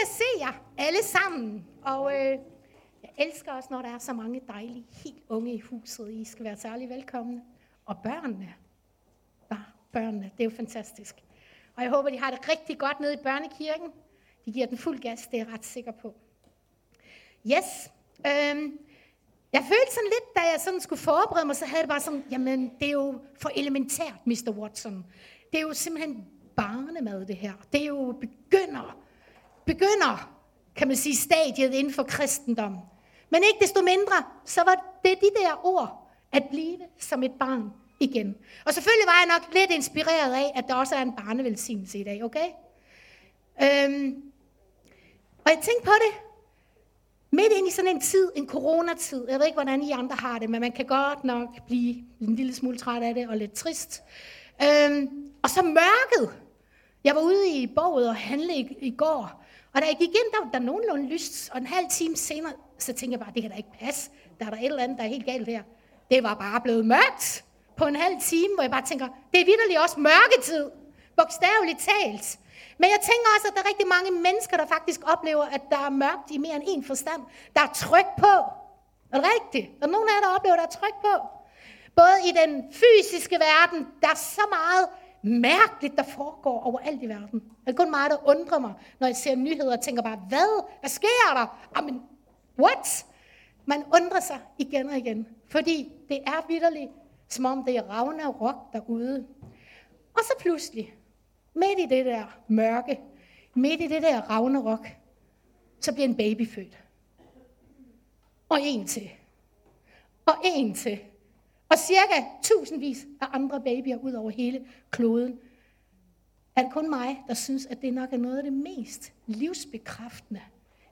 jeg se jer alle sammen. Og øh, jeg elsker også, når der er så mange dejlige, helt unge i huset. I skal være særlig velkomne. Og børnene. Bare børnene, det er jo fantastisk. Og jeg håber, de har det rigtig godt nede i børnekirken. De giver den fuld gas, det er jeg ret sikker på. Yes. Øhm, jeg følte sådan lidt, da jeg sådan skulle forberede mig, så havde det bare sådan, jamen det er jo for elementært, Mr. Watson. Det er jo simpelthen barnemad, det her. Det er jo begynder, begynder, kan man sige, stadiet inden for kristendom. Men ikke desto mindre, så var det de der ord, at blive som et barn igen. Og selvfølgelig var jeg nok lidt inspireret af, at der også er en barnevelsignelse i dag, okay? Øhm, og jeg tænkte på det, midt ind i sådan en tid, en coronatid, jeg ved ikke, hvordan I andre har det, men man kan godt nok blive en lille smule træt af det og lidt trist. Øhm, og så mørket. Jeg var ude i borget og handle i, i går, og da jeg gik ind, der var der nogenlunde lyst, og en halv time senere, så tænkte jeg bare, det kan da ikke passe. Der er der et eller andet, der er helt galt her. Det var bare blevet mørkt på en halv time, hvor jeg bare tænker, det er vidderligt også mørketid. Bogstaveligt talt. Men jeg tænker også, at der er rigtig mange mennesker, der faktisk oplever, at der er mørkt i mere end en forstand. Der er tryk på. Er det rigtigt? Er der nogen af jer, der oplever, at der er tryk på? Både i den fysiske verden, der er så meget mærkeligt, der foregår overalt i verden. Det er kun meget, der undrer mig, når jeg ser nyheder og tænker bare, hvad? Hvad sker der? Amen, what? Man undrer sig igen og igen, fordi det er vidderligt, som om det er Ragnarok derude. Og så pludselig, midt i det der mørke, midt i det der Ragnarok, så bliver en baby født. Og en til. Og en til. Og cirka tusindvis af andre babyer ud over hele kloden. Er det kun mig, der synes, at det nok er noget af det mest livsbekræftende?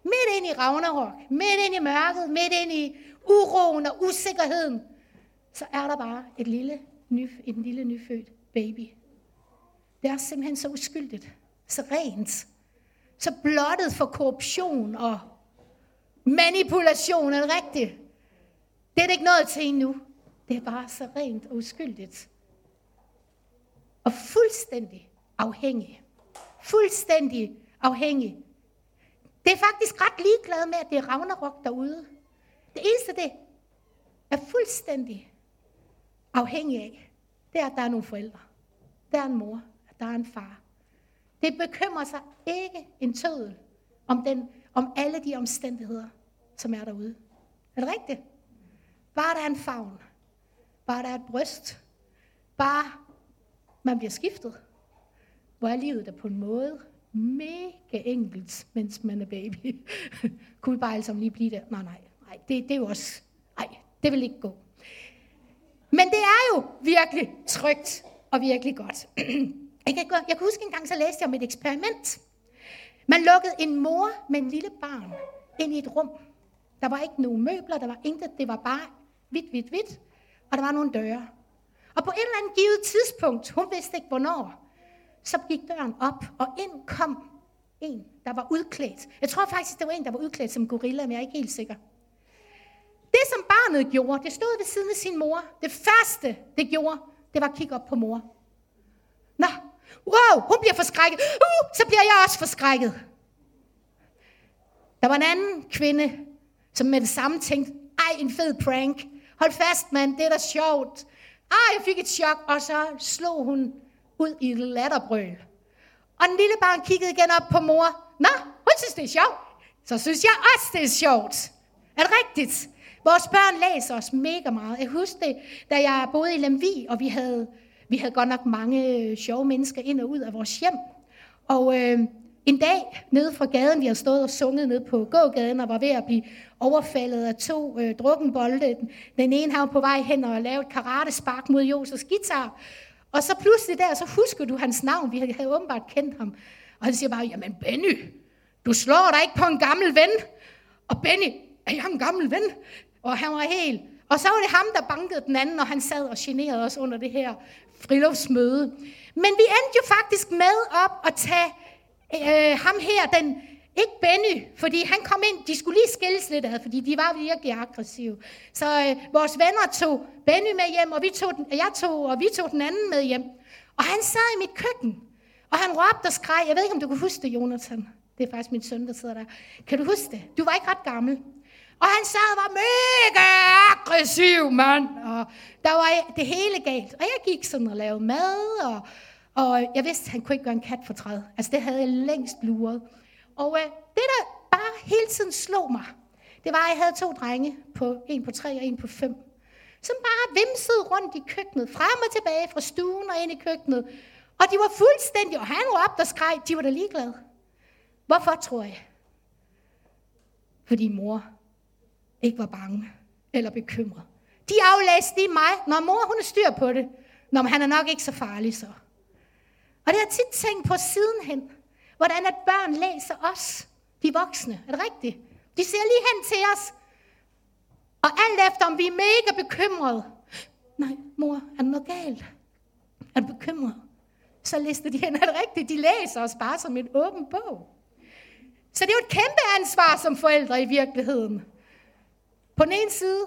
Midt ind i Ragnarok, midt ind i mørket, midt ind i uroen og usikkerheden, så er der bare et lille, ny, en lille nyfødt baby. Det er simpelthen så uskyldigt, så rent, så blottet for korruption og manipulation, er det rigtigt? Det er det ikke noget til endnu. Det er bare så rent og uskyldigt. Og fuldstændig afhængig. Fuldstændig afhængig. Det er faktisk ret ligeglad med, at det er Ragnarok derude. Det eneste, det er fuldstændig afhængig af, det er, at der er nogle forældre. Der er en mor, der er en far. Det bekymrer sig ikke en tødel om, den, om alle de omstændigheder, som er derude. Er det rigtigt? Bare der er en favn. Bare der er et bryst. Bare man bliver skiftet. Hvor er livet der på en måde mega enkelt, mens man er baby. Kunne vi bare alle sammen lige blive der? Nej, nej, nej, det, det er jo også, nej, det vil ikke gå. Men det er jo virkelig trygt og virkelig godt. Jeg kan, jeg kan huske en gang, så læste jeg om et eksperiment. Man lukkede en mor med en lille barn ind i et rum. Der var ikke nogen møbler, der var intet, det var bare hvidt, hvidt, hvidt, og der var nogle døre. Og på et eller andet givet tidspunkt, hun vidste ikke hvornår, så gik døren op, og ind kom en, der var udklædt. Jeg tror faktisk, det var en, der var udklædt som gorilla, men jeg er ikke helt sikker. Det, som barnet gjorde, det stod ved siden af sin mor. Det første, det gjorde, det var at kigge op på mor. Nå, wow, hun bliver forskrækket. Uh, så bliver jeg også forskrækket. Der var en anden kvinde, som med det samme tænkte, ej, en fed prank. Hold fast, mand, det er da sjovt. Ah, jeg fik et chok, og så slog hun ud i et latterbrøl. Og den lille barn kiggede igen op på mor. Nå, hun synes, det er sjovt. Så synes jeg også, det er sjovt. Er det rigtigt? Vores børn læser os mega meget. Jeg husker det, da jeg boede i Lemvi, og vi havde, vi havde godt nok mange øh, sjove mennesker ind og ud af vores hjem. Og øh, en dag nede fra gaden, vi har stået og sunget ned på gågaden og var ved at blive overfaldet af to øh, drukkenbolde. Den ene har på vej hen og lavet karatespark mod Josefs guitar. Og så pludselig der, så husker du hans navn. Vi havde åbenbart kendt ham. Og han siger bare, jamen Benny, du slår dig ikke på en gammel ven. Og Benny, er jeg en gammel ven? Og han var helt... Og så var det ham, der bankede den anden, og han sad og generede os under det her friluftsmøde. Men vi endte jo faktisk med op at tage øh, ham her, den, ikke Benny, fordi han kom ind, de skulle lige skilles lidt ad, fordi de var virkelig aggressive. Så øh, vores venner tog Benny med hjem, og vi tog den, jeg tog, og vi tog den anden med hjem. Og han sad i mit køkken, og han råbte og skreg. Jeg ved ikke, om du kan huske det, Jonathan. Det er faktisk min søn, der sidder der. Kan du huske det? Du var ikke ret gammel. Og han sad og var mega aggressiv, mand. Og der var det hele galt. Og jeg gik sådan og lavede mad, og, og jeg vidste, at han kunne ikke gøre en kat for træd. Altså, det havde jeg længst luret. Og øh, det, der bare hele tiden slog mig, det var, at jeg havde to drenge, på en på tre og en på fem, som bare vimsede rundt i køkkenet, frem og tilbage fra stuen og ind i køkkenet. Og de var fuldstændig, og han råbte og skreg, de var da ligeglade. Hvorfor, tror jeg? Fordi mor ikke var bange eller bekymret. De aflæste i mig, når mor hun er styr på det. Når han er nok ikke så farlig så. Og det har jeg tit tænkt på sidenhen, hvordan at børn læser os, de voksne. Er det rigtigt? De ser lige hen til os, og alt efter, om vi er mega bekymrede. Nej, mor, er der noget galt? Er du bekymret? Så lister de hen, er det rigtigt? De læser os bare som en åben bog. Så det er jo et kæmpe ansvar som forældre i virkeligheden. På den ene side,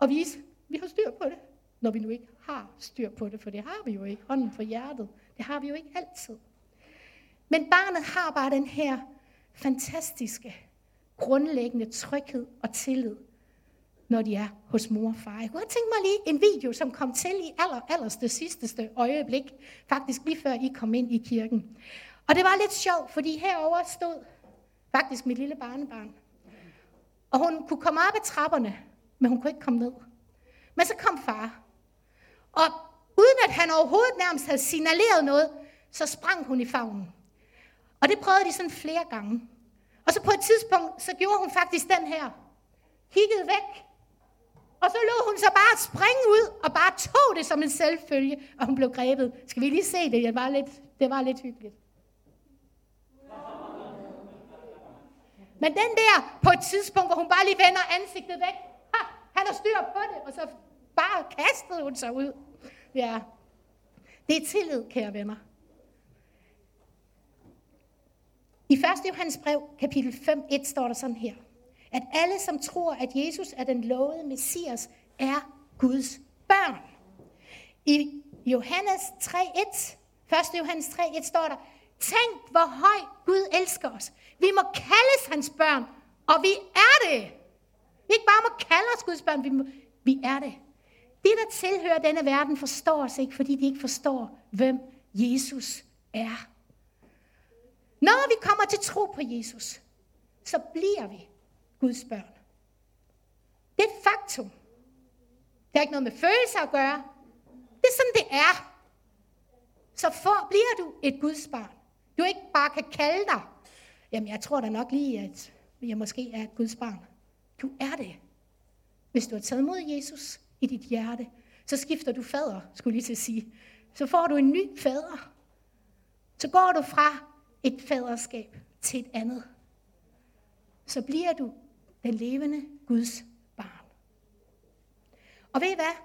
at vise, at vi har styr på det, når vi nu ikke har styr på det, for det har vi jo ikke. Hånden på hjertet, det har vi jo ikke altid. Men barnet har bare den her fantastiske, grundlæggende tryghed og tillid, når de er hos mor og far. Jeg kunne tænke mig lige en video, som kom til i aller, allerste sidste øjeblik, faktisk lige før I kom ind i kirken. Og det var lidt sjovt, fordi herover stod faktisk mit lille barnebarn. Og hun kunne komme op ad trapperne, men hun kunne ikke komme ned. Men så kom far. Og uden at han overhovedet nærmest havde signaleret noget, så sprang hun i favnen. Og det prøvede de sådan flere gange. Og så på et tidspunkt, så gjorde hun faktisk den her. Kiggede væk. Og så lå hun så bare springe ud, og bare tog det som en selvfølge, og hun blev grebet. Skal vi lige se det? Det var lidt, det var lidt hyggeligt. Men den der, på et tidspunkt, hvor hun bare lige vender ansigtet væk, ha, han har styr på det, og så bare kastede hun sig ud. Ja, det er tillid, kære venner. I 1. Johannes brev, kapitel 5, 1, står der sådan her, at alle, som tror, at Jesus er den lovede Messias, er Guds børn. I Johannes 3, 1, 1. Johannes 3, 1 står der, tænk, hvor høj Gud elsker os. Vi må kaldes hans børn, og vi er det. Vi ikke bare må kalde os Guds børn, vi, må, vi er det. De, der tilhører denne verden, forstår os ikke, fordi de ikke forstår, hvem Jesus er. Når vi kommer til tro på Jesus, så bliver vi Guds børn. Det er et faktum. Det har ikke noget med følelser at gøre. Det er sådan, det er. Så for, bliver du et Guds barn. Du ikke bare kan kalde dig, jamen jeg tror da nok lige, at jeg måske er et Guds barn. Du er det. Hvis du har taget mod Jesus i dit hjerte, så skifter du fader, skulle lige til at sige. Så får du en ny fader. Så går du fra et faderskab til et andet. Så bliver du den levende Guds barn. Og ved I hvad?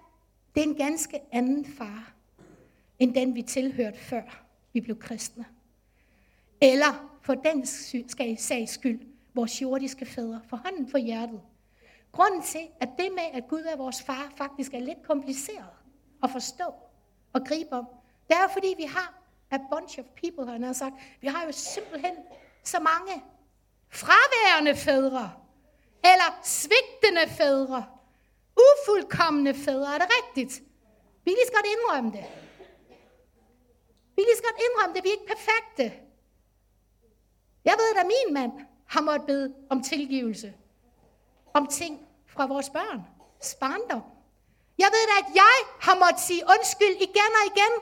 Det er en ganske anden far, end den vi tilhørte før vi blev kristne. Eller for den sags skyld, vores jordiske fædre, for hånden for hjertet. Grunden til, at det med, at Gud er vores far, faktisk er lidt kompliceret at forstå og gribe om, det er fordi, vi har a bunch of people, han har sagt. Vi har jo simpelthen så mange fraværende fædre, eller svigtende fædre, ufuldkommende fædre. Er det rigtigt? Vi lige skal indrømme det. Vi lige skal indrømme det. Vi er ikke perfekte. Jeg ved, at min mand har måttet bede om tilgivelse. Om ting fra vores børn. Barndom. Jeg ved da, at jeg har måttet sige undskyld igen og igen.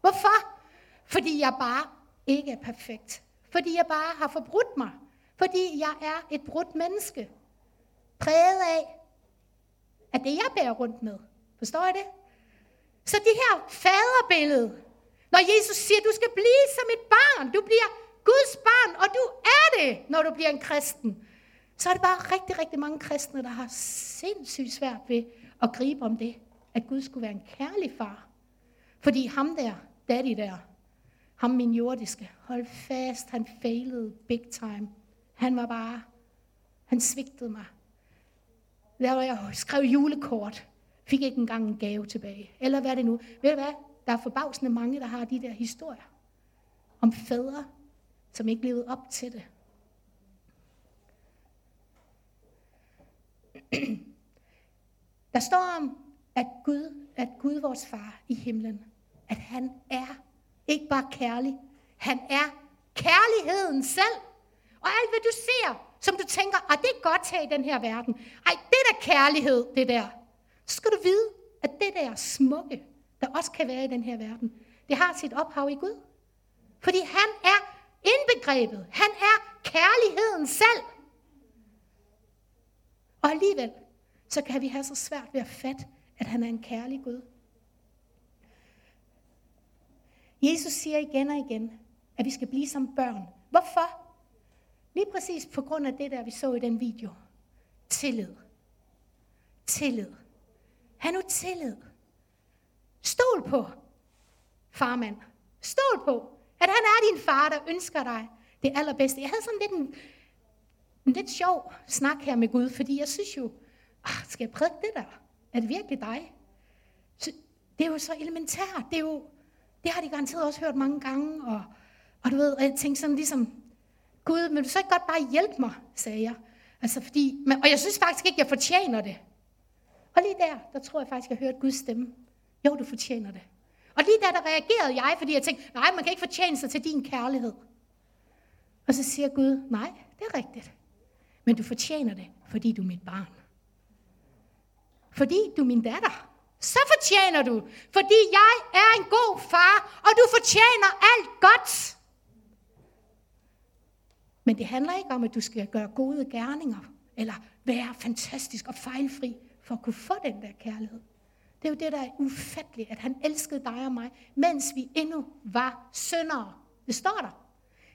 Hvorfor? Fordi jeg bare ikke er perfekt. Fordi jeg bare har forbrudt mig. Fordi jeg er et brudt menneske. Præget af, at det jeg bærer rundt med. Forstår I det? Så det her faderbillede, når Jesus siger, du skal blive som et barn, du bliver Guds barn, og du er det, når du bliver en kristen, så er det bare rigtig, rigtig mange kristne, der har sindssygt svært ved at gribe om det, at Gud skulle være en kærlig far. Fordi ham der, daddy der, ham min jordiske, hold fast, han failede big time. Han var bare, han svigtede mig. Der var jeg skrev julekort, fik ikke engang en gave tilbage. Eller hvad er det nu? Ved du hvad? Der er forbavsende mange, der har de der historier om fædre, som ikke levede op til det. Der står om, at Gud, at Gud vores far i himlen, at han er ikke bare kærlig, han er kærligheden selv. Og alt hvad du ser, som du tænker, at det er godt her i den her verden. Ej, det der kærlighed, det der. Så skal du vide, at det der smukke, der også kan være i den her verden, det har sit ophav i Gud. Fordi han er indbegrebet. Han er kærligheden selv. Og alligevel, så kan vi have så svært ved at fatte, at han er en kærlig Gud. Jesus siger igen og igen, at vi skal blive som børn. Hvorfor? Lige præcis på grund af det der, vi så i den video. Tillid. Tillid. Han nu tillid. Stol på, farmand. Stol på, at han er din far, der ønsker dig det allerbedste. Jeg havde sådan lidt en, en lidt sjov snak her med Gud, fordi jeg synes jo, ah, skal jeg prædike det der? Er det virkelig dig? Så det er jo så elementært. Det, er jo, det har de garanteret også hørt mange gange. Og, og du ved, jeg tænkte sådan ligesom, Gud, men du så ikke godt bare hjælpe mig, sagde jeg. Altså fordi, men, og jeg synes faktisk ikke, jeg fortjener det. Og lige der, der tror jeg faktisk, jeg hørte Guds stemme. Jo, du fortjener det. Og lige der, der reagerede jeg, fordi jeg tænkte, nej, man kan ikke fortjene sig til din kærlighed. Og så siger Gud, nej, det er rigtigt. Men du fortjener det, fordi du er mit barn. Fordi du er min datter. Så fortjener du, fordi jeg er en god far, og du fortjener alt godt. Men det handler ikke om, at du skal gøre gode gerninger, eller være fantastisk og fejlfri, for at kunne få den der kærlighed. Det er jo det, der er ufatteligt, at han elskede dig og mig, mens vi endnu var syndere. Det står der.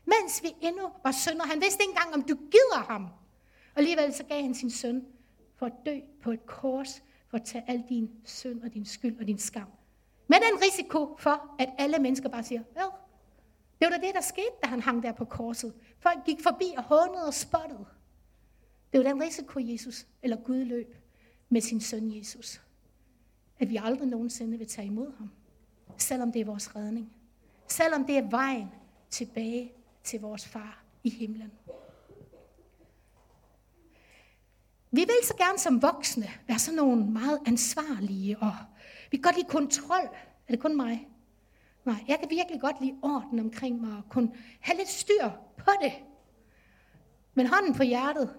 Mens vi endnu var syndere. Han vidste ikke engang, om du gider ham. Og alligevel så gav han sin søn for at dø på et kors, for at tage al din synd og din skyld og din skam. Med den risiko for, at alle mennesker bare siger, ja, det var da det, der skete, da han hang der på korset. Folk gik forbi og hånede og spottede. Det var den risiko, Jesus eller Gud løb med sin søn Jesus. At vi aldrig nogensinde vil tage imod ham. Selvom det er vores redning. Selvom det er vejen tilbage til vores far i himlen. Vi vil så gerne som voksne være sådan nogle meget ansvarlige, og vi kan godt lide kontrol. Er det kun mig? Nej, jeg kan virkelig godt lide orden omkring mig, og kun have lidt styr på det. Men hånden på hjertet,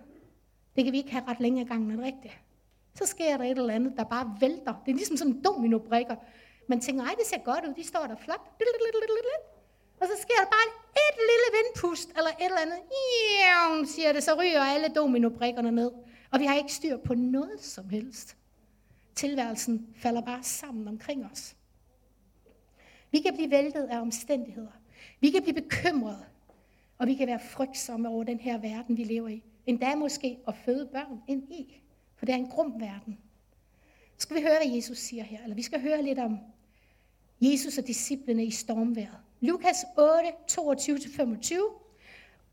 det kan vi ikke have ret længe gang, når det rigtigt. Så sker der et eller andet, der bare vælter. Det er ligesom sådan dominobrikker. Man tænker, ej, det ser godt ud, de står der flot. Og så sker der bare et lille vindpust, eller et eller andet. Siger det, så ryger alle dominobrikkerne ned. Og vi har ikke styr på noget som helst. Tilværelsen falder bare sammen omkring os. Vi kan blive væltet af omstændigheder. Vi kan blive bekymrede. Og vi kan være frygtsomme over den her verden, vi lever i. Endda måske at føde børn ind i. For det er en grum verden. Så skal vi høre, hvad Jesus siger her. Eller vi skal høre lidt om Jesus og disciplene i stormværet. Lukas 8, 22-25.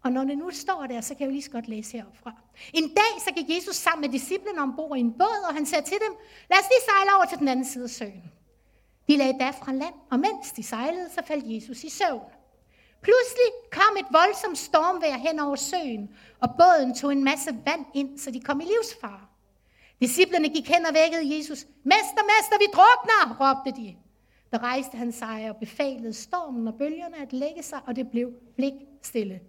Og når det nu står der, så kan jeg jo lige så godt læse heropfra. En dag så gik Jesus sammen med disciplene ombord i en båd, og han sagde til dem, lad os lige sejle over til den anden side af søen. De lagde da fra land, og mens de sejlede, så faldt Jesus i søvn. Pludselig kom et voldsomt stormvejr hen over søen, og båden tog en masse vand ind, så de kom i livsfare. Disciplerne gik hen og vækkede Jesus. Mester, mester, vi drukner, råbte de. Der rejste han sig og befalede stormen og bølgerne at lægge sig, og det blev blik stille.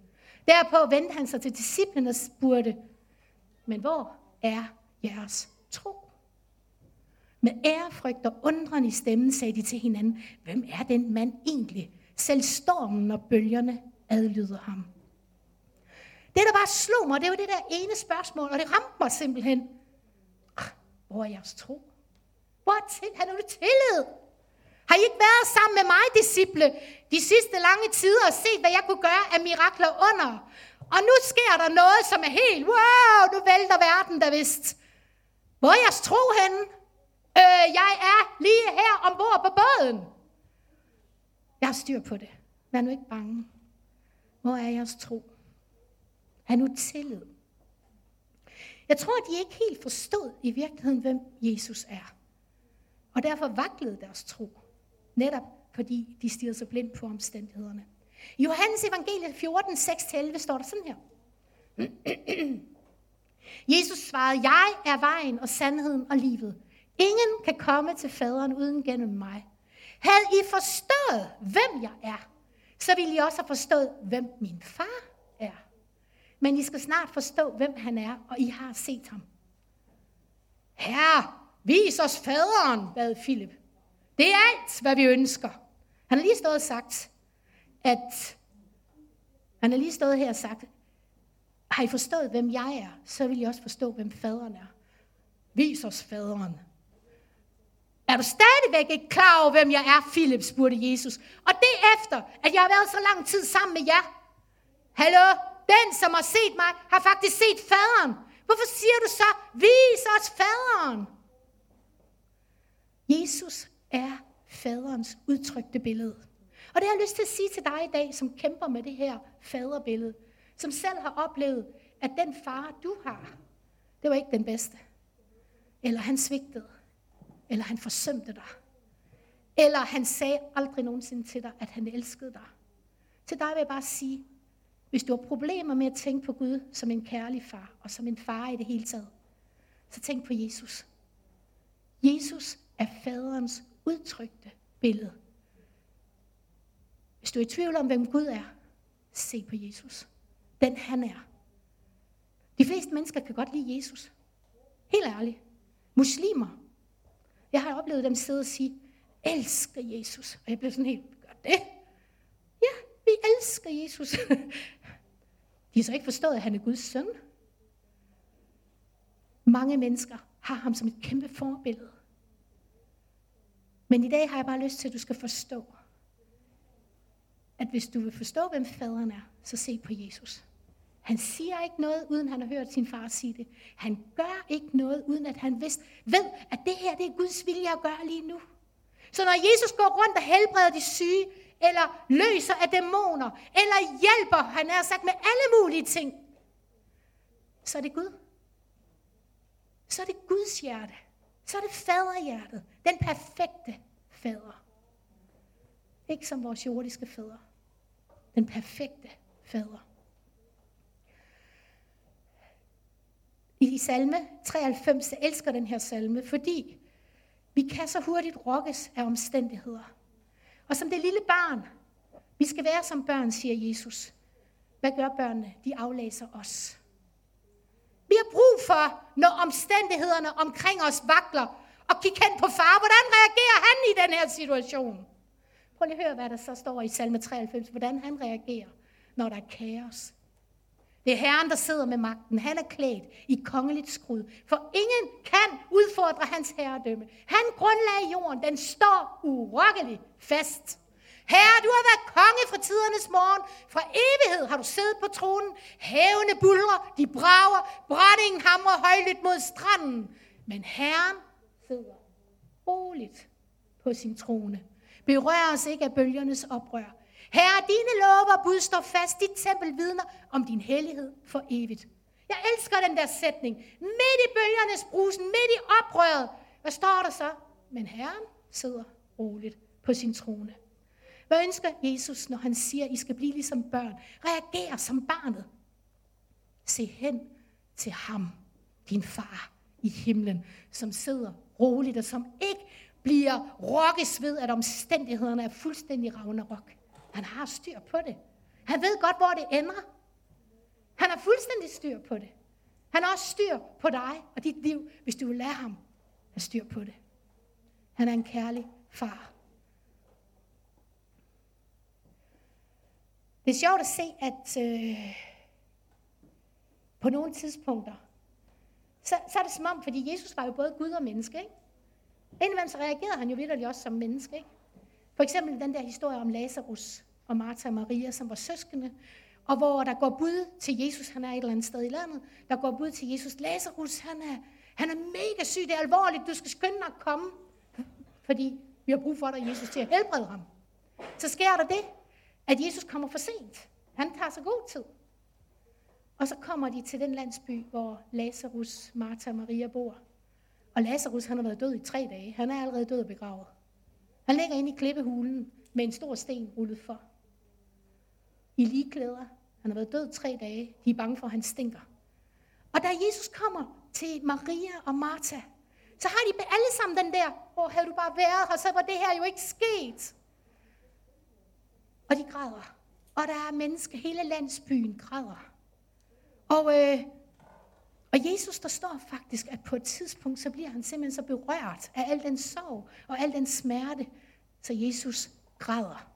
Derpå vendte han sig til disciplene og spurgte, men hvor er jeres tro? Med ærefrygt og undren i stemmen sagde de til hinanden, hvem er den mand egentlig? Selv stormen og bølgerne adlyder ham. Det, der bare slog mig, det var det der ene spørgsmål, og det ramte mig simpelthen. Ah, hvor er jeres tro? Hvor er til? Han er tillid. Har I ikke været sammen med mig, disciple, de sidste lange tider og set, hvad jeg kunne gøre af mirakler under? Og nu sker der noget, som er helt, wow, nu vælter verden der vist. Hvor er jeres tro henne? Øh, jeg er lige her ombord på båden. Jeg har styr på det. Vær nu ikke bange. Hvor er jeres tro? Er nu tillid. Jeg tror, at de ikke helt forstod i virkeligheden, hvem Jesus er. Og derfor vaklede deres tro. Netop fordi de stirrede sig blind på omstændighederne. I Johannes evangelie 14, 6-11 står der sådan her. Jesus svarede, jeg er vejen og sandheden og livet. Ingen kan komme til faderen uden gennem mig. Havde I forstået, hvem jeg er, så ville I også have forstået, hvem min far er. Men I skal snart forstå, hvem han er, og I har set ham. Herre, vis os faderen, bad Philip. Det er alt, hvad vi ønsker. Han har lige stået og sagt, at han har lige stået her og sagt, har I forstået, hvem jeg er, så vil I også forstå, hvem faderen er. Vis os faderen. Er du stadigvæk ikke klar over, hvem jeg er, Philip, spurgte Jesus. Og det efter, at jeg har været så lang tid sammen med jer. Hallo, den som har set mig, har faktisk set faderen. Hvorfor siger du så, vis os faderen? Jesus er faderens udtrykte billede. Og det har jeg lyst til at sige til dig i dag, som kæmper med det her faderbillede. Som selv har oplevet, at den far, du har, det var ikke den bedste. Eller han svigtede. Eller han forsømte dig. Eller han sagde aldrig nogensinde til dig, at han elskede dig. Til dig vil jeg bare sige, hvis du har problemer med at tænke på Gud som en kærlig far, og som en far i det hele taget, så tænk på Jesus. Jesus er faderens udtrykte billede. Hvis du er i tvivl om, hvem Gud er, se på Jesus. Den han er. De fleste mennesker kan godt lide Jesus. Helt ærligt. Muslimer. Jeg har oplevet dem sidde og sige, elsker Jesus. Og jeg blev sådan helt, gør det? Ja, vi elsker Jesus. De har så ikke forstået, at han er Guds søn. Mange mennesker har ham som et kæmpe forbillede. Men i dag har jeg bare lyst til, at du skal forstå, at hvis du vil forstå, hvem faderen er, så se på Jesus. Han siger ikke noget, uden han har hørt sin far sige det. Han gør ikke noget, uden at han vidste, ved, at det her det er Guds vilje at gøre lige nu. Så når Jesus går rundt og helbreder de syge, eller løser af dæmoner, eller hjælper, han er sagt med alle mulige ting, så er det Gud. Så er det Guds hjerte. Så er det faderhjertet. Den perfekte fader. Ikke som vores jordiske fader. Den perfekte fader. I salme 93, jeg elsker den her salme, fordi vi kan så hurtigt rokkes af omstændigheder. Og som det lille barn, vi skal være som børn, siger Jesus. Hvad gør børnene? De aflæser os. Vi har brug for, når omstændighederne omkring os vakler, og kigge hen på far. Hvordan reagerer han i den her situation? Prøv lige at høre, hvad der så står i salme 93, hvordan han reagerer, når der er kaos. Det er Herren, der sidder med magten. Han er klædt i kongeligt skrud. For ingen kan udfordre hans herredømme. Han grundlagde jorden. Den står urokkeligt fast. Herre, du har været konge fra tidernes morgen. Fra evighed har du siddet på tronen. Havene bulrer, de brager, brændingen hamrer højlydt mod stranden. Men Herren sidder roligt på sin trone. Berør os ikke af bølgernes oprør. Herre, dine lover og bud står fast. Dit tempel vidner om din hellighed for evigt. Jeg elsker den der sætning. Midt i bølgernes brusen, midt i oprøret. Hvad står der så? Men Herren sidder roligt på sin trone. Hvad ønsker Jesus, når han siger, at I skal blive ligesom børn? Reager som barnet. Se hen til ham, din far i himlen, som sidder roligt og som ikke bliver rokkes ved, at omstændighederne er fuldstændig ragnarok. Han har styr på det. Han ved godt, hvor det ender. Han har fuldstændig styr på det. Han har også styr på dig og dit liv, hvis du vil lade ham have styr på det. Han er en kærlig far. Det er sjovt at se, at øh, på nogle tidspunkter, så, så er det som om, fordi Jesus var jo både Gud og menneske, ikke? Indimellem så reagerede han jo vidderligt også som menneske, ikke? For eksempel den der historie om Lazarus og Martha og Maria, som var søskende, og hvor der går bud til Jesus, han er et eller andet sted i landet, der går bud til Jesus, Lazarus, han er, han er mega syg, det er alvorligt, du skal skynde dig at komme, fordi vi har brug for dig, Jesus, til at helbrede ham. Så sker der det, at Jesus kommer for sent. Han tager så god tid. Og så kommer de til den landsby, hvor Lazarus, Martha og Maria bor. Og Lazarus, han har været død i tre dage. Han er allerede død og begravet. Han ligger inde i klippehulen med en stor sten rullet for. i ligeklæder. Han har været død tre dage. De er bange for, at han stinker. Og da Jesus kommer til Maria og Martha, så har de alle sammen den der, åh, havde du bare været her, så var det her jo ikke sket. Og de græder. Og der er mennesker, hele landsbyen græder. Og, øh, og Jesus, der står faktisk, at på et tidspunkt, så bliver han simpelthen så berørt af al den sorg og al den smerte, så Jesus græder.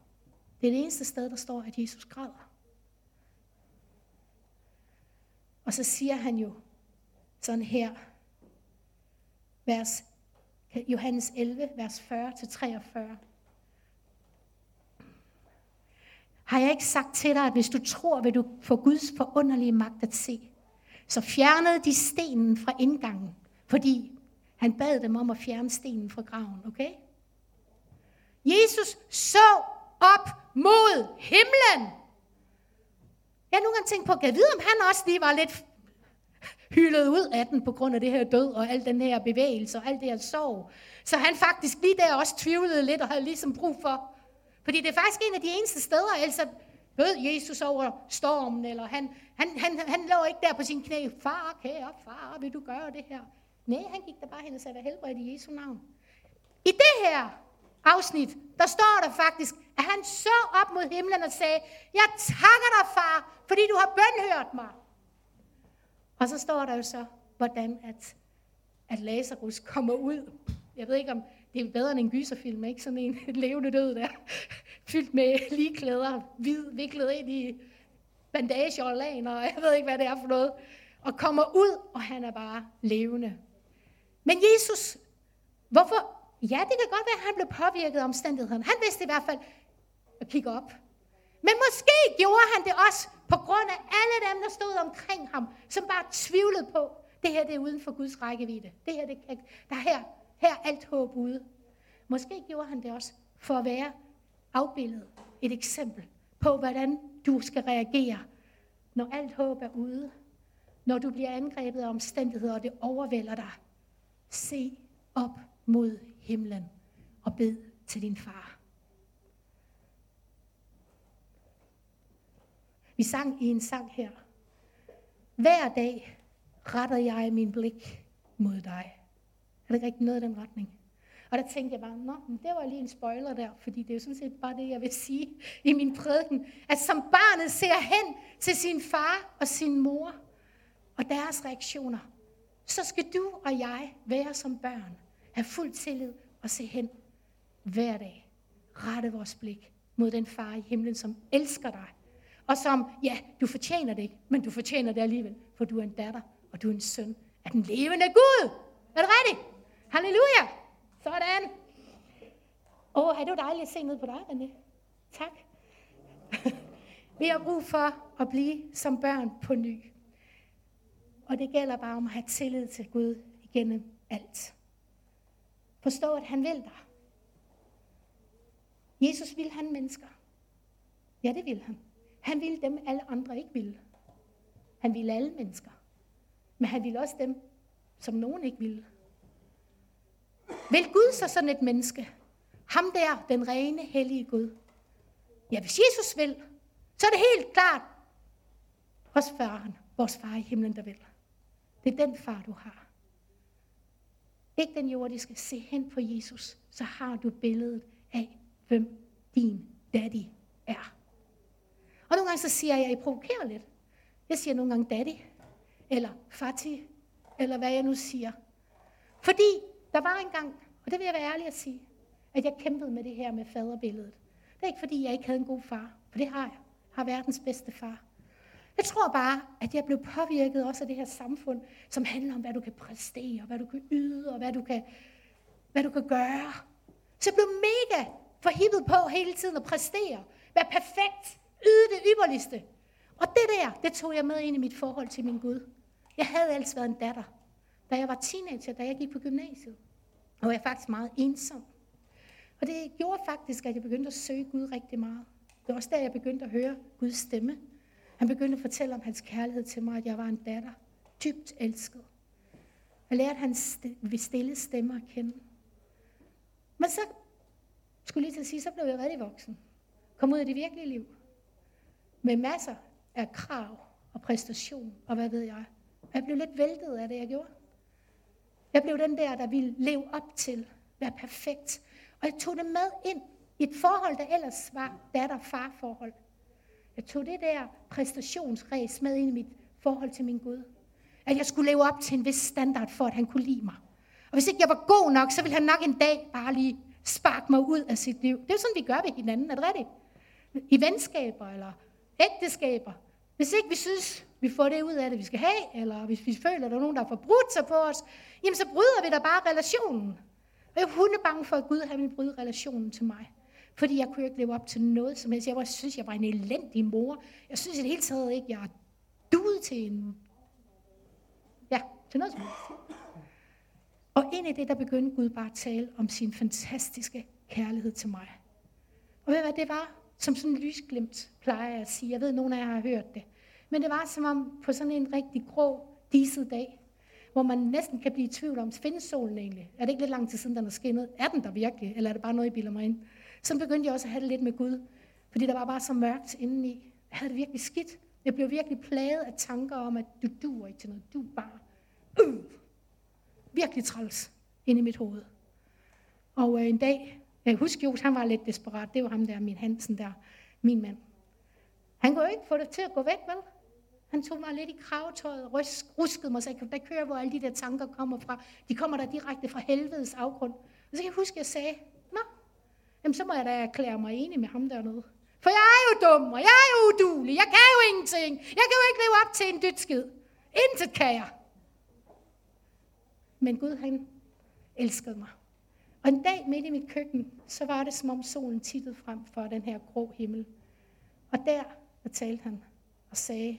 Det er det eneste sted, der står, at Jesus græder. Og så siger han jo sådan her, vers, Johannes 11, vers 40-43. Har jeg ikke sagt til dig, at hvis du tror, vil du få Guds forunderlige magt at se? Så fjernede de stenen fra indgangen, fordi han bad dem om at fjerne stenen fra graven, okay? Jesus så op mod himlen. Jeg har nogle gange tænkt på, at vide, om han også lige var lidt hyldet ud af den på grund af det her død og al den her bevægelse og alt det her sorg. Så han faktisk lige der også tvivlede lidt og havde ligesom brug for. Fordi det er faktisk en af de eneste steder, altså bød Jesus over stormen, eller han, han, han, han lå ikke der på sin knæ, far, kære far, vil du gøre det her? Nej, han gik der bare hen og sagde, helbred i Jesu navn. I det her afsnit, der står der faktisk, at han så op mod himlen og sagde, jeg takker dig, far, fordi du har bønhørt mig. Og så står der jo så, hvordan at, at Lazarus kommer ud. Jeg ved ikke, om det er bedre end en gyserfilm, ikke? Sådan en levende død der, fyldt med ligeklæder, hvid, viklet ind i bandage og lagen, og jeg ved ikke, hvad det er for noget. Og kommer ud, og han er bare levende. Men Jesus, hvorfor? Ja, det kan godt være, at han blev påvirket af omstændighederne. Han vidste i hvert fald at kigge op. Men måske gjorde han det også på grund af alle dem, der stod omkring ham, som bare tvivlede på, det her det er uden for Guds rækkevidde. Det her, det der her, her er alt håb ude. Måske gjorde han det også for at være afbildet, et eksempel på, hvordan du skal reagere, når alt håb er ude. Når du bliver angrebet af omstændigheder, og det overvælder dig. Se op mod himlen og bed til din far. Vi sang i en sang her. Hver dag retter jeg min blik mod dig. Er der ikke rigtig noget i den retning? Og der tænkte jeg bare, nå, det var lige en spoiler der, fordi det er jo sådan set bare det, jeg vil sige i min prædiken. At som barnet ser hen til sin far og sin mor og deres reaktioner, så skal du og jeg være som børn. Have fuld tillid og se hen hver dag. Rette vores blik mod den far i himlen, som elsker dig og som, ja, du fortjener det ikke, men du fortjener det alligevel, for du er en datter, og du er en søn af den levende Gud. Er det rigtigt? Halleluja! Sådan. Åh, oh, er det jo dejligt at se ned på dig, René. Tak. Vi har brug for at blive som børn på ny. Og det gælder bare om at have tillid til Gud igennem alt. Forstå, at han vil dig. Jesus vil han mennesker. Ja, det vil han. Han ville dem, alle andre ikke ville. Han ville alle mennesker. Men han ville også dem, som nogen ikke ville. Vil Gud så sådan et menneske? Ham der, den rene, hellige Gud. Ja, hvis Jesus vil, så er det helt klart hos faren, vores far i himlen, der vil. Det er den far, du har. Ikke den jordiske. Se hen på Jesus, så har du billedet af, hvem din daddy er. Og nogle gange så siger jeg, at jeg provokerer lidt. Jeg siger nogle gange daddy, eller fati, eller hvad jeg nu siger. Fordi der var en gang, og det vil jeg være ærlig at sige, at jeg kæmpede med det her med faderbilledet. Det er ikke fordi, jeg ikke havde en god far, for det har jeg. Jeg har verdens bedste far. Jeg tror bare, at jeg blev påvirket også af det her samfund, som handler om, hvad du kan præstere, hvad du kan yde, og hvad du kan, hvad du kan gøre. Så jeg blev mega forhippet på hele tiden at præstere, være perfekt, Yde det ypperligste. Og det der, det tog jeg med ind i mit forhold til min Gud. Jeg havde altid været en datter. Da jeg var teenager, da jeg gik på gymnasiet, og jeg var faktisk meget ensom. Og det gjorde faktisk, at jeg begyndte at søge Gud rigtig meget. Det var også der, jeg begyndte at høre Guds stemme. Han begyndte at fortælle om hans kærlighed til mig, at jeg var en datter, dybt elsket. Jeg lærte hans stille stemme at kende. Men så, skulle lige til at sige, så blev jeg rigtig voksen. Kom ud i det virkelige liv. med masser af krav og præstation, og hvad ved jeg. Jeg blev lidt væltet af det, jeg gjorde. Jeg blev den der, der ville leve op til, være perfekt. Og jeg tog det med ind i et forhold, der ellers var datter-far-forhold. Jeg tog det der præstationsræs med ind i mit forhold til min Gud. At jeg skulle leve op til en vis standard for, at han kunne lide mig. Og hvis ikke jeg var god nok, så ville han nok en dag bare lige sparke mig ud af sit liv. Det er jo sådan, vi gør ved hinanden, er det rigtigt? I venskaber eller ægteskaber. Hvis ikke vi synes, vi får det ud af det, vi skal have, eller hvis vi føler, at der er nogen, der har forbrudt sig på os, jamen så bryder vi da bare relationen. Og jeg er hundebange for, at Gud han vil bryde relationen til mig. Fordi jeg kunne ikke leve op til noget som helst. Jeg var, synes, jeg var en elendig mor. Jeg synes i det hele taget ikke, jeg er duet til en... Ja, til noget som helst. Og ind i det, der begyndte Gud bare at tale om sin fantastiske kærlighed til mig. Og ved hvad det var? Som sådan en lysglimt, plejer jeg at sige. Jeg ved, at nogle af jer har hørt det. Men det var som om på sådan en rigtig grå, diset dag, hvor man næsten kan blive i tvivl om, findes solen egentlig? Er det ikke lidt lang tid siden, den er skinnet? Er den der virkelig? Eller er det bare noget, I bilder mig ind? Så begyndte jeg også at have det lidt med Gud. Fordi der var bare så mørkt indeni. Jeg havde det virkelig skidt. Jeg blev virkelig plaget af tanker om, at du duer ikke til noget. Du er bare... Øh, virkelig træls ind i mit hoved. Og øh, en dag, jeg husker jo, han var lidt desperat. Det var ham der, min Hansen der, min mand. Han kunne jo ikke få det til at gå væk, vel? Han tog mig lidt i kravetøjet, og ruskede mig, så jeg der kører, hvor alle de der tanker kommer fra. De kommer der direkte fra helvedes afgrund. Og så kan jeg huske, at jeg sagde, nå, jamen så må jeg da erklære mig enig med ham dernede. For jeg er jo dum, og jeg er jo udulig. Jeg kan jo ingenting. Jeg kan jo ikke leve op til en dødskid. Intet kan jeg. Men Gud, han elskede mig. Og en dag midt i mit køkken, så var det som om solen tittede frem for den her grå himmel. Og der, der talte han og sagde,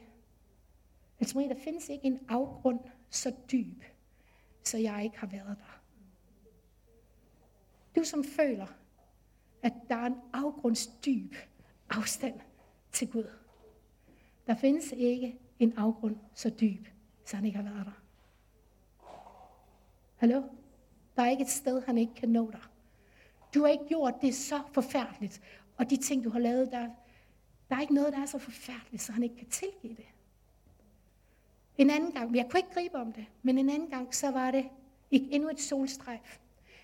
at der findes ikke en afgrund så dyb, så jeg ikke har været der. Du som føler, at der er en afgrundsdyb afstand til Gud. Der findes ikke en afgrund så dyb, så han ikke har været der. Hallo? Der er ikke et sted, han ikke kan nå dig. Du har ikke gjort det så forfærdeligt. Og de ting, du har lavet, der, der er ikke noget, der er så forfærdeligt, så han ikke kan tilgive det. En anden gang, jeg kunne ikke gribe om det, men en anden gang, så var det endnu et solstrejf,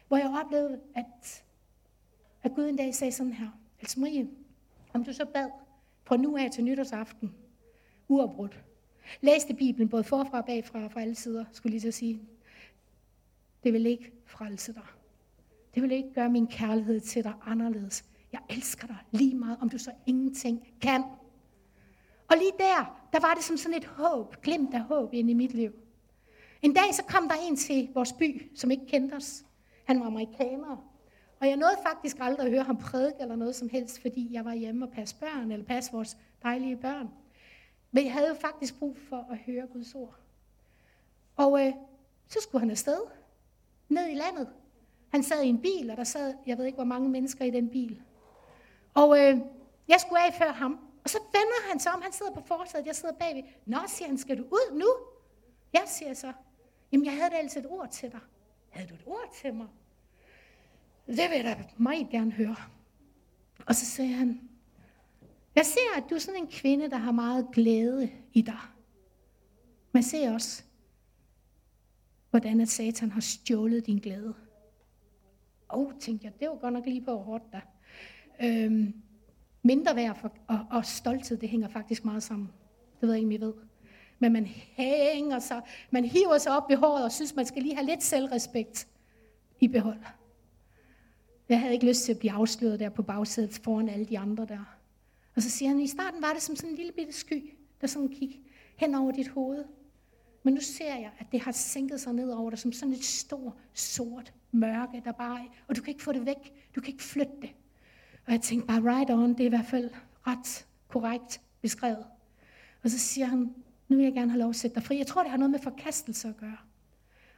hvor jeg oplevede, at, at Gud en dag sagde sådan her, Altså Marie, om du så bad fra nu af til nytårsaften, uafbrudt, læste Bibelen både forfra og bagfra fra alle sider, skulle lige så sige, det vil ikke frelse dig. Det vil ikke gøre min kærlighed til dig anderledes. Jeg elsker dig lige meget, om du så ingenting kan. Og lige der, der var det som sådan et håb, glimt af håb ind i mit liv. En dag så kom der en til vores by, som ikke kendte os. Han var amerikaner. Og jeg nåede faktisk aldrig at høre ham prædike eller noget som helst, fordi jeg var hjemme og passe børn, eller passe vores dejlige børn. Men jeg havde jo faktisk brug for at høre Guds ord. Og øh, så skulle han afsted ned i landet. Han sad i en bil, og der sad, jeg ved ikke, hvor mange mennesker i den bil. Og øh, jeg skulle af før ham. Og så vender han sig om, han sidder på forsædet, jeg sidder bagved. Nå, siger han, skal du ud nu? Jeg siger så. Jamen, jeg havde da altså et ord til dig. Havde du et ord til mig? Det vil jeg da meget gerne høre. Og så siger han, jeg ser, at du er sådan en kvinde, der har meget glæde i dig. Man ser også, hvordan at Satan har stjålet din glæde. Og oh, tænkte jeg, det var godt nok lige på hårdt der. Øhm, mindre værd for, og, og stolthed, det hænger faktisk meget sammen. Det ved jeg ikke, om I ved. Men man hænger sig, man hiver sig op i håret og synes, man skal lige have lidt selvrespekt i behold. Jeg havde ikke lyst til at blive afsløret der på bagsædet foran alle de andre der. Og så siger han, i starten var det som sådan en lille bitte sky, der sådan gik hen over dit hoved. Men nu ser jeg, at det har sænket sig ned over dig som sådan et stort, sort mørke, der bare er, og du kan ikke få det væk. Du kan ikke flytte det. Og jeg tænkte bare, right on, det er i hvert fald ret korrekt beskrevet. Og så siger han, nu vil jeg gerne have lov at sætte dig fri. Jeg tror, det har noget med forkastelse at gøre.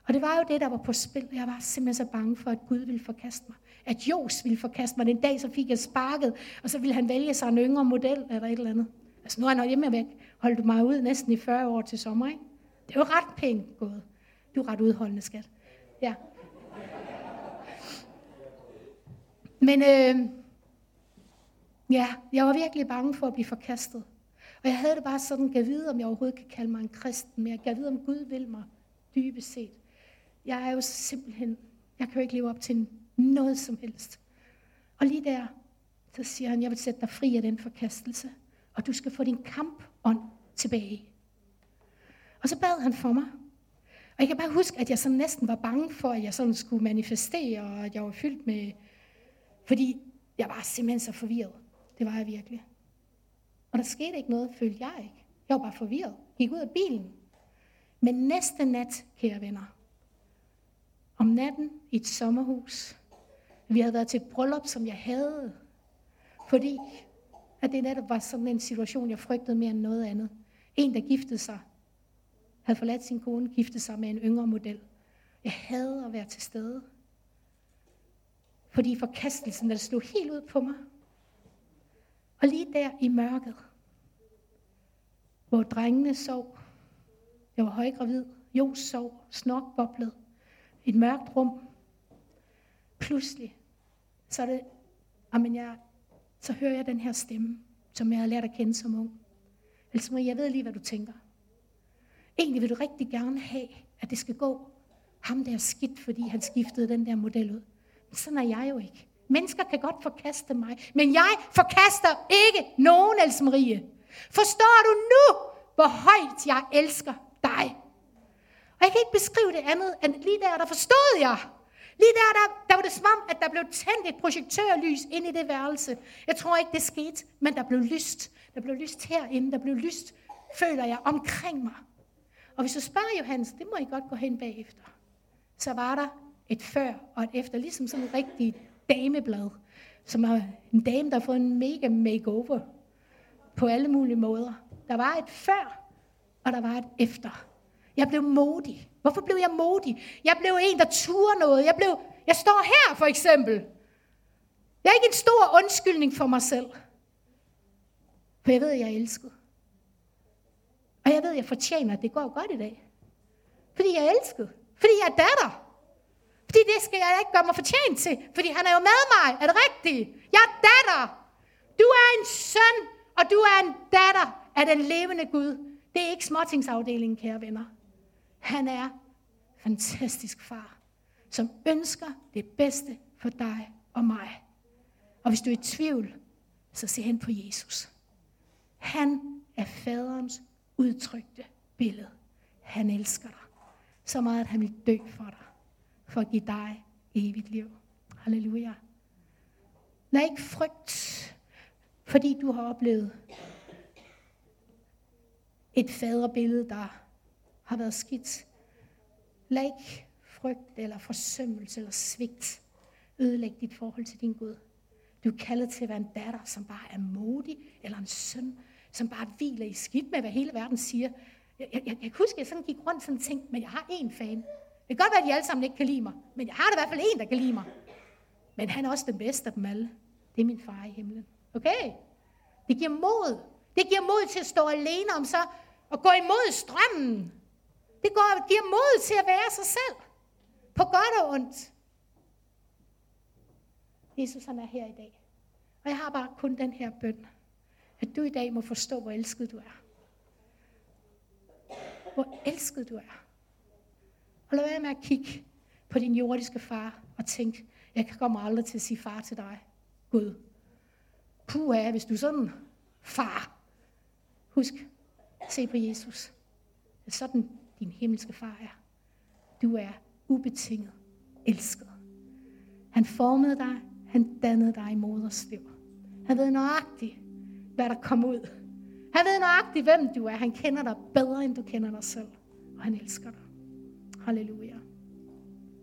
Og det var jo det, der var på spil. Jeg var simpelthen så bange for, at Gud ville forkaste mig. At Jos ville forkaste mig. Den dag, så fik jeg sparket, og så ville han vælge sig en yngre model eller et eller andet. Altså nu er han hjemme væk. Holdt mig ud næsten i 40 år til sommer, ikke? Det er jo ret pænt gået. Du er ret udholdende, skat. Ja. Men øh, ja, jeg var virkelig bange for at blive forkastet. Og jeg havde det bare sådan, gav vide, om jeg overhovedet kan kalde mig en kristen, men jeg gav vide, om Gud vil mig dybest set. Jeg er jo simpelthen, jeg kan jo ikke leve op til noget som helst. Og lige der, så siger han, jeg vil sætte dig fri af den forkastelse, og du skal få din kampånd tilbage. Og så bad han for mig. Og jeg kan bare huske, at jeg sådan næsten var bange for, at jeg sådan skulle manifestere, og at jeg var fyldt med... Fordi jeg var simpelthen så forvirret. Det var jeg virkelig. Og der skete ikke noget, følte jeg ikke. Jeg var bare forvirret. Gik ud af bilen. Men næste nat, kære venner, om natten i et sommerhus, vi havde været til et bryllup, som jeg havde, fordi at det netop var sådan en situation, jeg frygtede mere end noget andet. En, der giftede sig, havde forladt sin kone, giftet sig med en yngre model. Jeg havde at være til stede. Fordi forkastelsen, der slog helt ud på mig. Og lige der i mørket, hvor drengene sov, jeg var højgravid, Jos sov, snokboblet, et mørkt rum. Pludselig, så er det, amen jeg, så hører jeg den her stemme, som jeg havde lært at kende som ung. Altså jeg ved lige, hvad du tænker. Egentlig vil du rigtig gerne have, at det skal gå ham der skidt, fordi han skiftede den der model ud. Men sådan er jeg jo ikke. Mennesker kan godt forkaste mig, men jeg forkaster ikke nogen, Else Marie. Forstår du nu, hvor højt jeg elsker dig? Og jeg kan ikke beskrive det andet, end lige der, der forstod jeg. Lige der, der, der var det som om, at der blev tændt et projektørlys ind i det værelse. Jeg tror ikke, det skete, men der blev lyst. Der blev lyst herinde, der blev lyst, føler jeg, omkring mig. Og hvis du spørger Johannes, det må I godt gå hen bagefter, så var der et før og et efter, ligesom sådan en rigtig dameblad, som er en dame, der har fået en mega makeover på alle mulige måder. Der var et før, og der var et efter. Jeg blev modig. Hvorfor blev jeg modig? Jeg blev en, der turde noget. Jeg, blev, jeg står her for eksempel. Jeg er ikke en stor undskyldning for mig selv. For jeg ved, at jeg er elsket. Og jeg ved, at jeg fortjener, at det går godt i dag. Fordi jeg er elsket. Fordi jeg er datter. Fordi det skal jeg ikke gøre mig fortjent til. Fordi han er jo med mig. Er det rigtigt? Jeg er datter. Du er en søn, og du er en datter af den levende Gud. Det er ikke småtingsafdelingen, kære venner. Han er fantastisk far, som ønsker det bedste for dig og mig. Og hvis du er i tvivl, så se hen på Jesus. Han er faderens udtrykte billede. Han elsker dig så meget, at han vil dø for dig, for at give dig evigt liv. Halleluja. Lad ikke frygt, fordi du har oplevet et faderbillede, der har været skidt. Lad ikke frygt eller forsømmelse eller svigt ødelægge dit forhold til din Gud. Du er kaldet til at være en datter, som bare er modig, eller en søn, som bare hviler i skidt med, hvad hele verden siger. Jeg, jeg, jeg kan huske, at jeg sådan gik rundt sådan og tænkte, men jeg har én fan. Det kan godt være, at de alle sammen ikke kan lide mig, men jeg har da i hvert fald en, der kan lide mig. Men han er også den bedste af dem alle. Det er min far i himlen. Okay? Det giver mod. Det giver mod til at stå alene om så og gå imod strømmen. Det går, giver mod til at være sig selv. På godt og ondt. Jesus han er her i dag. Og jeg har bare kun den her bøn. At du i dag må forstå, hvor elsket du er. Hvor elsket du er. Og lad være med at kigge på din jordiske far og tænke, jeg kommer aldrig til at sige far til dig. Gud. Puh, hvis du er sådan far. Husk, se på Jesus. Det er sådan, din himmelske far er. Du er ubetinget elsket. Han formede dig, han dannede dig i moders liv. Han ved nøjagtigt, hvad der kom ud. Han ved nøjagtigt, hvem du er. Han kender dig bedre, end du kender dig selv. Og han elsker dig. Halleluja.